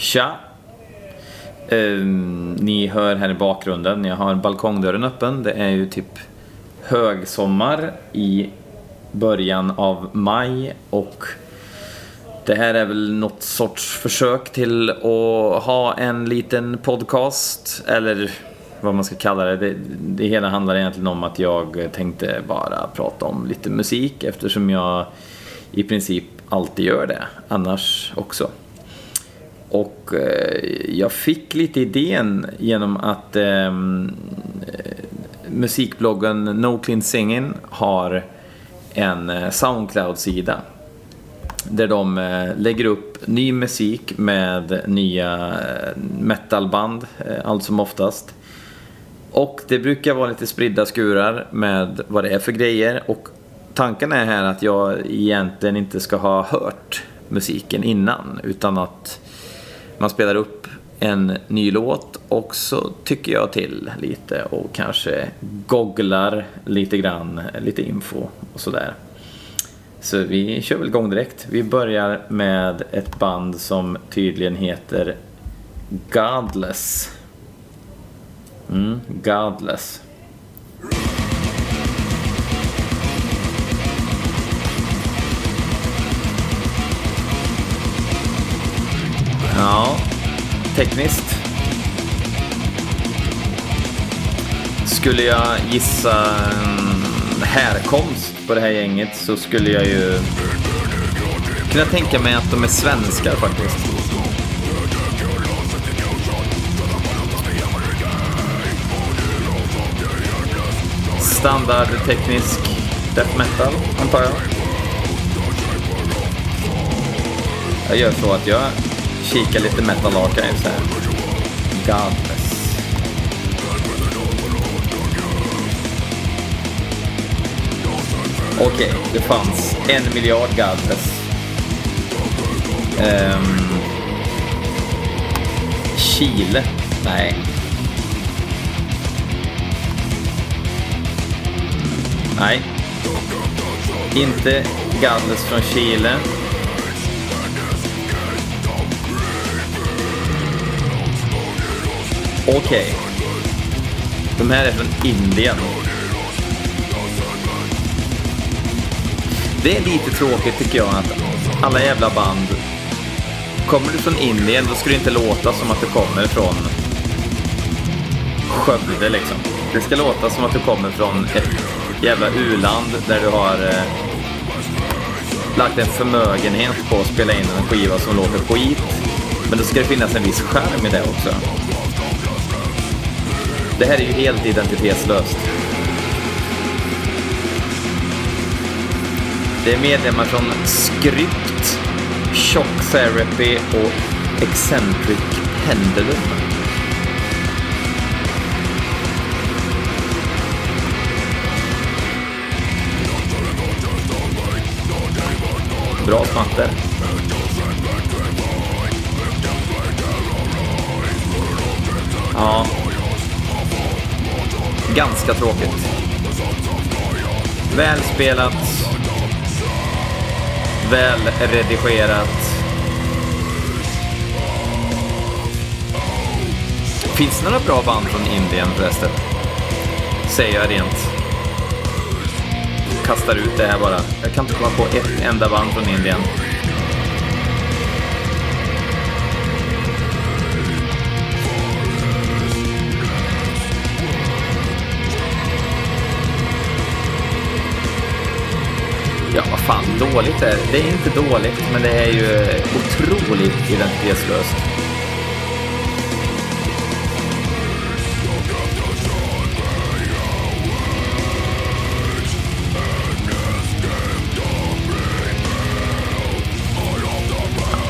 Tja! Ehm, ni hör här i bakgrunden, jag har balkongdörren öppen. Det är ju typ högsommar i början av maj och det här är väl något sorts försök till att ha en liten podcast eller vad man ska kalla det. det. Det hela handlar egentligen om att jag tänkte bara prata om lite musik eftersom jag i princip alltid gör det, annars också. Och eh, jag fick lite idén genom att ehm, eh, musikbloggen No Clean Singing har en eh, Soundcloud-sida där de eh, lägger upp ny musik med nya metalband allt som oftast. Och det brukar vara lite spridda skurar med vad det är för grejer och tanken är här att jag egentligen inte ska ha hört musiken innan utan att man spelar upp en ny låt och så tycker jag till lite och kanske googlar lite grann, lite info och sådär. Så vi kör väl igång direkt. Vi börjar med ett band som tydligen heter Godless. Mm, Godless. Tekniskt. Skulle jag gissa härkomst på det här gänget så skulle jag ju kunna tänka mig att de är svenskar faktiskt. Standard teknisk death metal, antar jag. Jag gör så att jag kika lite metal archives här. Godless. Okej, okay, det fanns en miljard Godless. Um, Chile? Nej. Nej. Inte Godless från Chile. Okej. Okay. De här är från Indien. Det är lite tråkigt tycker jag att alla jävla band... Kommer du från Indien då ska det inte låta som att du kommer från Skövde liksom. Det ska låta som att du kommer från ett jävla u-land där du har eh, lagt en förmögenhet på att spela in en skiva som låter skit. Men då ska det finnas en viss skärm i det också. Det här är ju helt identitetslöst. Det är medlemmar från Skrypt, Shock Therapy och Eccentric Pendulum. Bra smatter. Ja, ganska tråkigt. Välspelat. Välredigerat. Finns det några bra band från Indien förresten? Säger jag rent. Kastar ut det här bara. Jag kan inte komma på ett enda band från Indien. Dåligt det. Det är inte dåligt, men det är ju otroligt identitetslöst.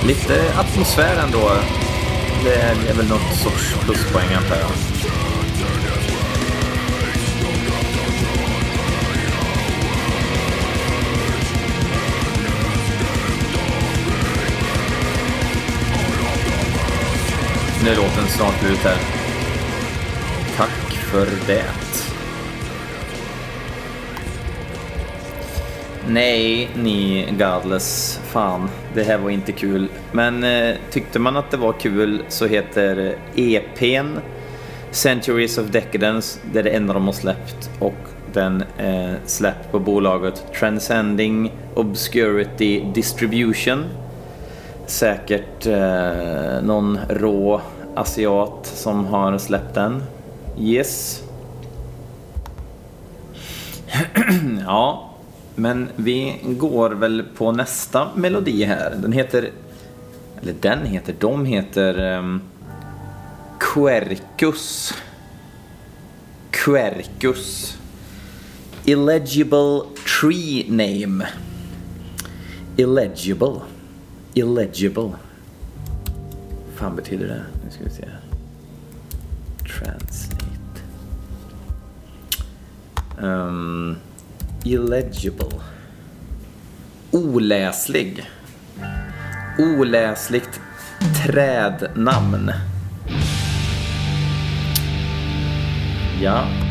Lite atmosfär ändå. Det är väl något sorts pluspoäng antar jag. Nu är låten snart slut här. Tack för det. Nej, ni Godless. Fan, det här var inte kul. Men eh, tyckte man att det var kul så heter EPn Centuries of Decadence. Det är det enda de har släppt. Och den är släppt på bolaget Transcending Obscurity Distribution. Säkert eh, någon rå asiat som har släppt den. Yes. ja, men vi går väl på nästa melodi här. Den heter, eller den heter, de heter um, Quercus. Quercus. Illegible tree name. Illegible. Illegible. fan betyder det? Nu ska vi se. Translate. Um, illegible. Oläslig. Oläsligt trädnamn. Ja. Ja.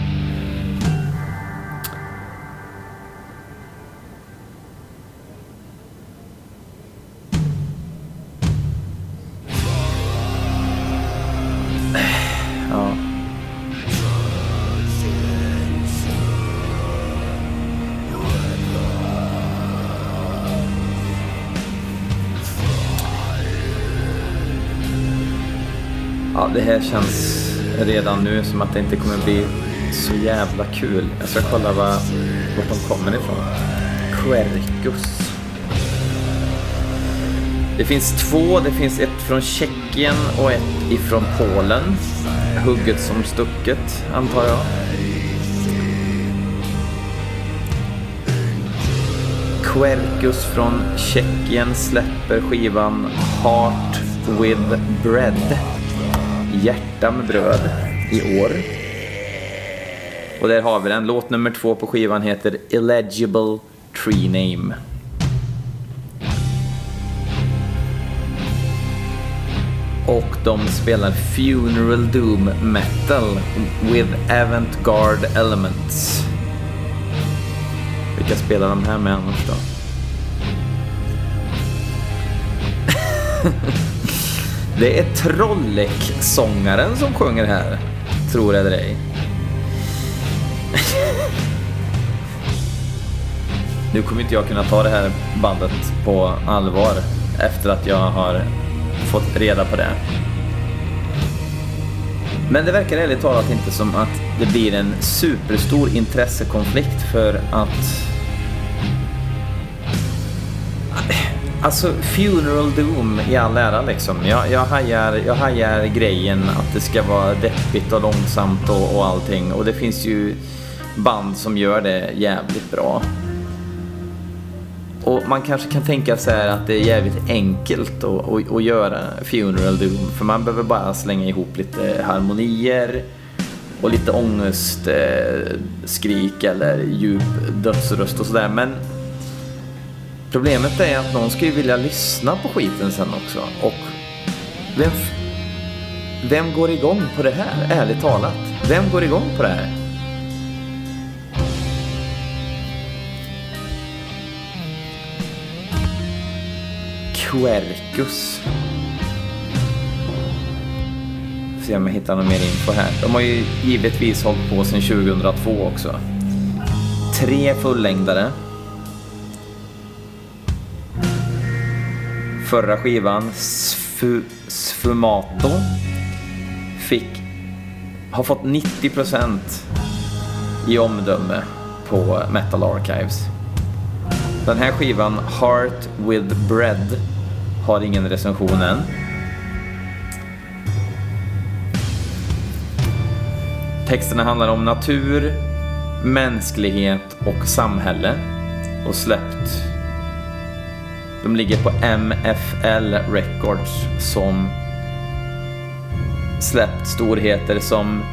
Här känns redan nu som att det inte kommer bli så jävla kul. Jag ska kolla var, var de kommer ifrån. Quercus. Det finns två. Det finns ett från Tjeckien och ett ifrån Polen. Hugget som stucket, antar jag. Quercus från Tjeckien släpper skivan Heart with Bread. Hjärta med bröd i år. Och där har vi den. Låt nummer två på skivan heter Illegible Tree Name. Och de spelar Funeral Doom Metal with Avantgarde Elements. Vilka spelar de här med annars då? Det är Trollek-sångaren som sjunger här, tror eller ej. nu kommer inte jag kunna ta det här bandet på allvar efter att jag har fått reda på det. Men det verkar ärligt talat inte som att det blir en superstor intressekonflikt för att Alltså, Funeral Doom i all ära liksom. Jag, jag, hajar, jag hajar grejen att det ska vara deppigt och långsamt och, och allting. Och det finns ju band som gör det jävligt bra. Och man kanske kan tänka sig att det är jävligt enkelt att, att, att göra Funeral Doom. För man behöver bara slänga ihop lite harmonier och lite ångestskrik eller djup dödsröst och sådär. Men Problemet är att någon ska ju vilja lyssna på skiten sen också. Och vem, vem går igång på det här, ärligt talat? Vem går igång på det här? Quercus. Får Se om jag hittar någon mer info här. De har ju givetvis hållit på sedan 2002 också. Tre fullängdare. Förra skivan, Sfu, Sfumato, fick, har fått 90% i omdöme på Metal Archives. Den här skivan, Heart with Bread, har ingen recension än. Texterna handlar om natur, mänsklighet och samhälle och släppt de ligger på MFL Records som släppt storheter som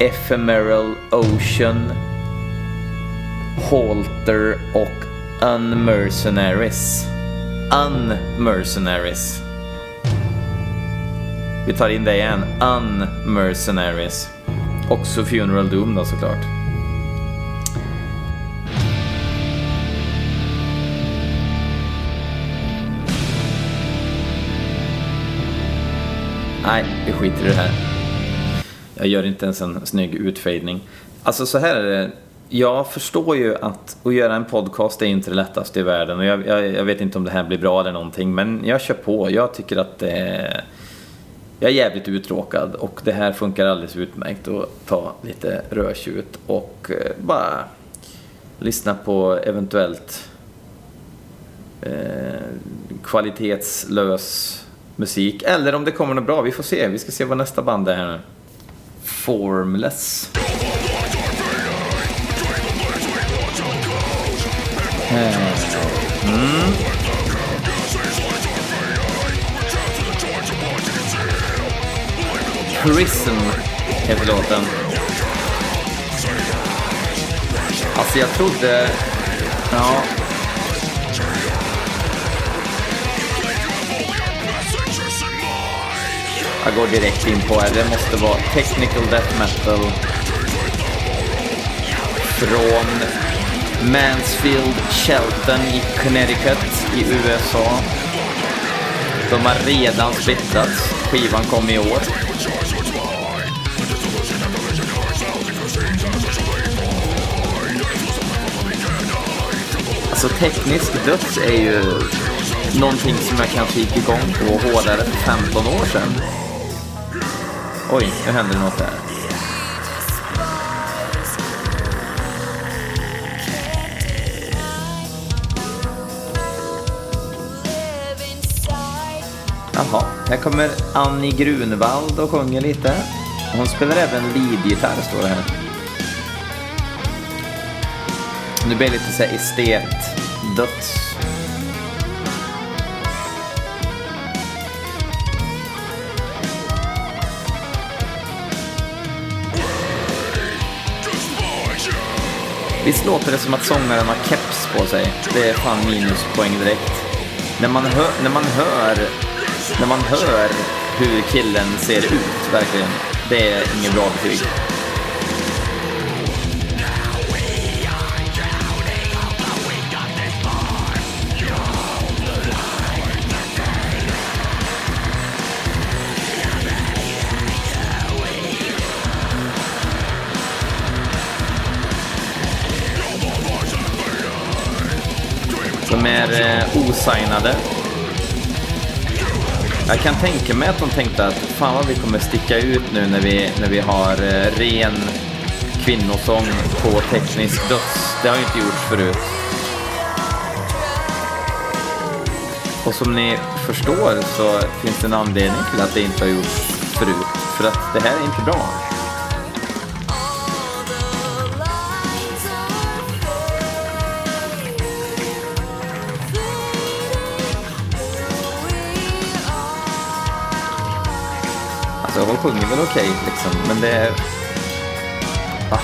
Ephemeral Ocean, Halter och Unmercenaries. Unmercenaries. Vi tar in det igen. Unmercenaries. Också Funeral Doom då såklart. Nej, vi skiter i det här. Jag gör inte ens en snygg utfejdning. Alltså så här är det. Jag förstår ju att, att göra en podcast är inte det lättaste i världen och jag, jag, jag, vet inte om det här blir bra eller någonting men jag kör på. Jag tycker att det är... Jag är jävligt uttråkad och det här funkar alldeles utmärkt att ta lite rödtjut och eh, bara lyssna på eventuellt eh, kvalitetslös musik. Eller om det kommer något bra, vi får se. Vi ska se vad nästa band är här nu. Formless. Eh. Mm. Prison heter låten. Alltså jag trodde... Ja. Jag går direkt in på är, Det måste vara technical death metal. Från Mansfield Shelton i Connecticut i USA. De har redan splittrats. Skivan kom i år. Alltså teknisk döds är ju någonting som jag kanske gick igång på hårdare för 15 år sedan. Oj, nu händer det något där. Jaha, här kommer Annie Grunwald och sjunger lite. Hon spelar även leadgitarr, står det här. Nu blir det lite så här estet-döds. Visst låter det som att sångaren har keps på sig? Det är fan minuspoäng direkt. När man hör, när man hör, när man hör hur killen ser ut, verkligen. Det är inget bra betyg. Osignade. Jag kan tänka mig att de tänkte att fan vad vi kommer sticka ut nu när vi, när vi har eh, ren kvinnosång på teknisk döds. Det har ju inte gjorts förut. Och som ni förstår så finns det en anledning till att det inte har gjorts förut. För att det här är inte bra. Sjunger väl okej okay, liksom, men det är... Ah,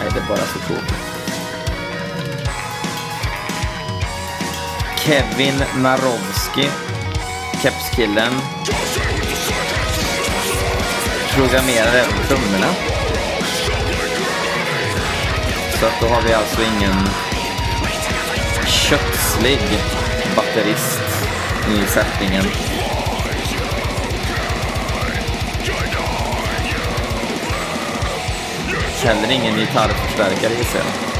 nej, det är bara så tråkigt. Kevin Narowski, kepskillen, programmerar även trummorna. Så att då har vi alltså ingen kötslig batterist i sättningen. Känner ingen gitarrförstärkare gissar jag.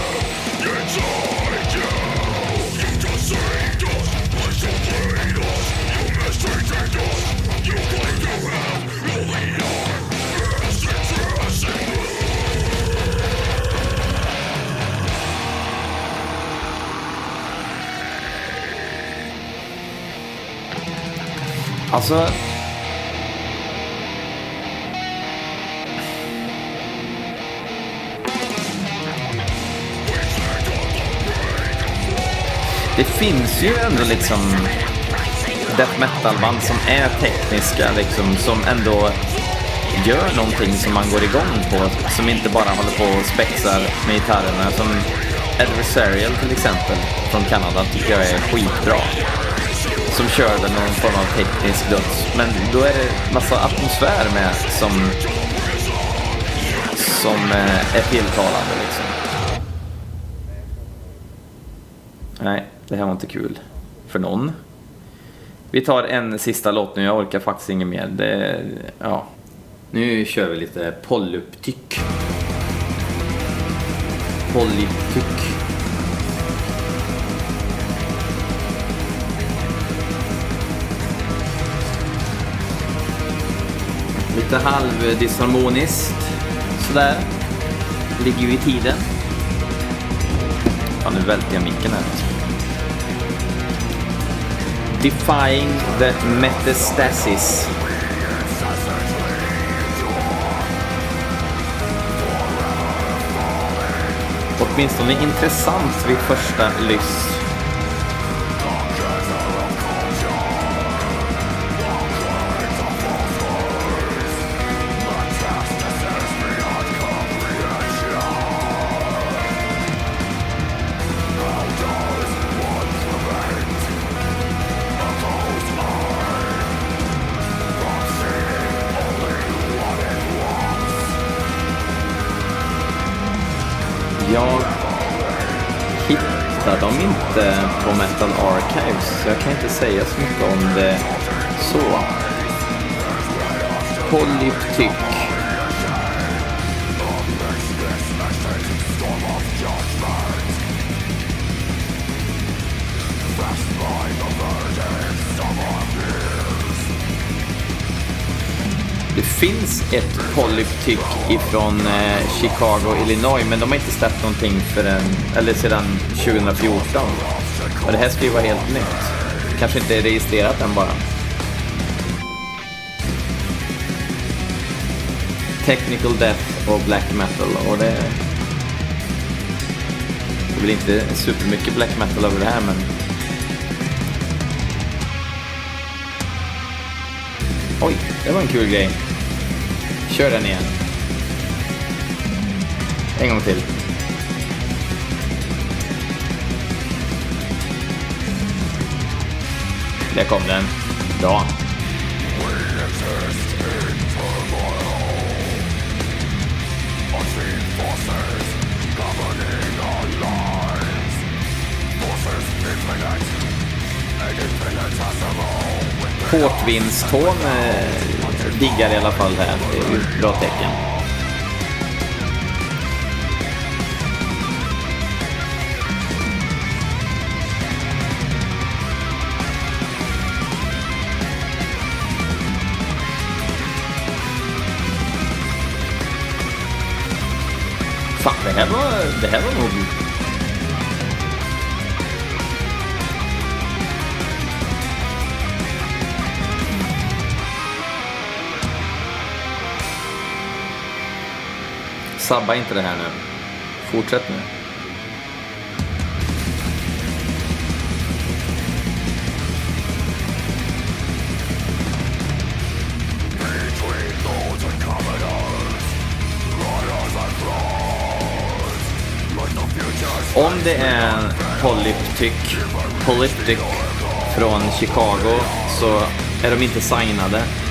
Alltså... Det finns ju ändå liksom death metal-band som är tekniska, liksom, som ändå gör någonting som man går igång på, som inte bara håller på och spexar med gitarrerna. Som Adversarial till exempel, från Kanada, tycker jag är skitbra. Som kör väl någon form av teknisk döds. Men då är det massa atmosfär med som, som eh, är tilltalande liksom. Nej, det här var inte kul för någon. Vi tar en sista låt nu, jag orkar faktiskt inget mer. Det, ja. Nu kör vi lite polyptyck. Polyptyck. Lite halvdisharmoniskt sådär. Ligger ju i tiden. Fan, nu välter jag micken här. Defying the metastasis. Åtminstone intressant vid första lyss. Jag hittar dem inte på Metal Archives, så jag kan inte säga så mycket om det så. Polyptyk. Finns ett Polyptyk ifrån eh, Chicago, Illinois, men de har inte släppt någonting förrän, eller sedan 2014. Och det här ska ju vara helt nytt. Kanske inte är registrerat än bara. Technical Death och Black Metal och det... Det är väl inte supermycket Black Metal över det här men... Oj, det var en kul grej. Kör den igen. En gång till. Där kom den. Bra. Portvinston diggar i alla fall här. Det är ju ett bra tecken. Fan, det här var, det här var nog... Sabba inte det här nu. Fortsätt nu. Om det är Polyptyk, Polyptyk från Chicago så är de inte signade.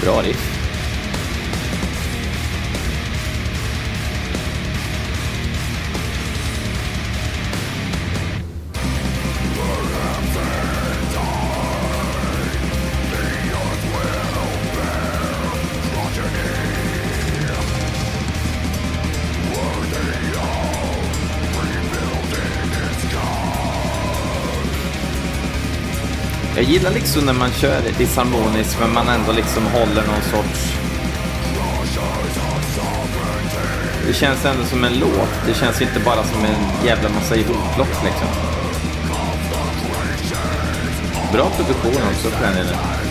Bra riff. Gillar liksom när man kör disharmoniskt men man ändå liksom håller någon sorts... Det känns ändå som en låt. Det känns inte bara som en jävla massa ihopplock liksom. Bra produktion också för den delen.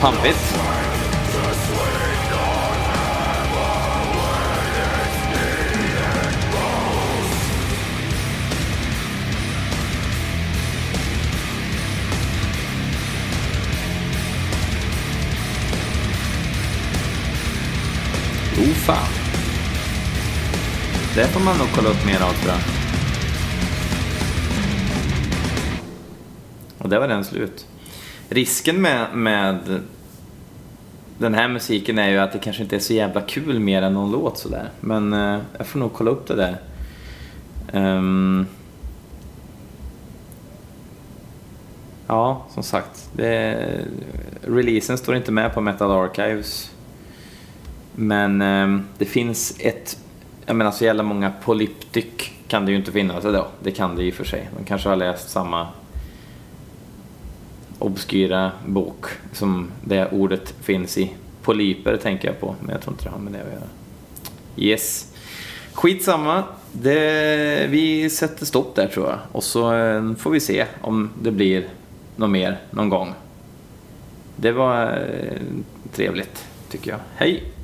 Pampigt. Oh fan. Det får man nog kolla upp mer av tror jag. Och där var den slut. Risken med, med den här musiken är ju att det kanske inte är så jävla kul mer än någon låt sådär. Men eh, jag får nog kolla upp det där. Um, ja, som sagt. Det, releasen står inte med på Metal Archives. Men ehm, det finns ett, jag menar så jävla många Polyptic kan det ju inte finnas Eller, Det kan det i och för sig. De kanske har läst samma obskyra bok som det ordet finns i. Polyper tänker jag på, men jag tror inte det har med det att göra. Yes. Skitsamma. Det, vi sätter stopp där tror jag. Och så eh, får vi se om det blir något mer någon gång. Det var eh, trevligt, tycker jag. Hej!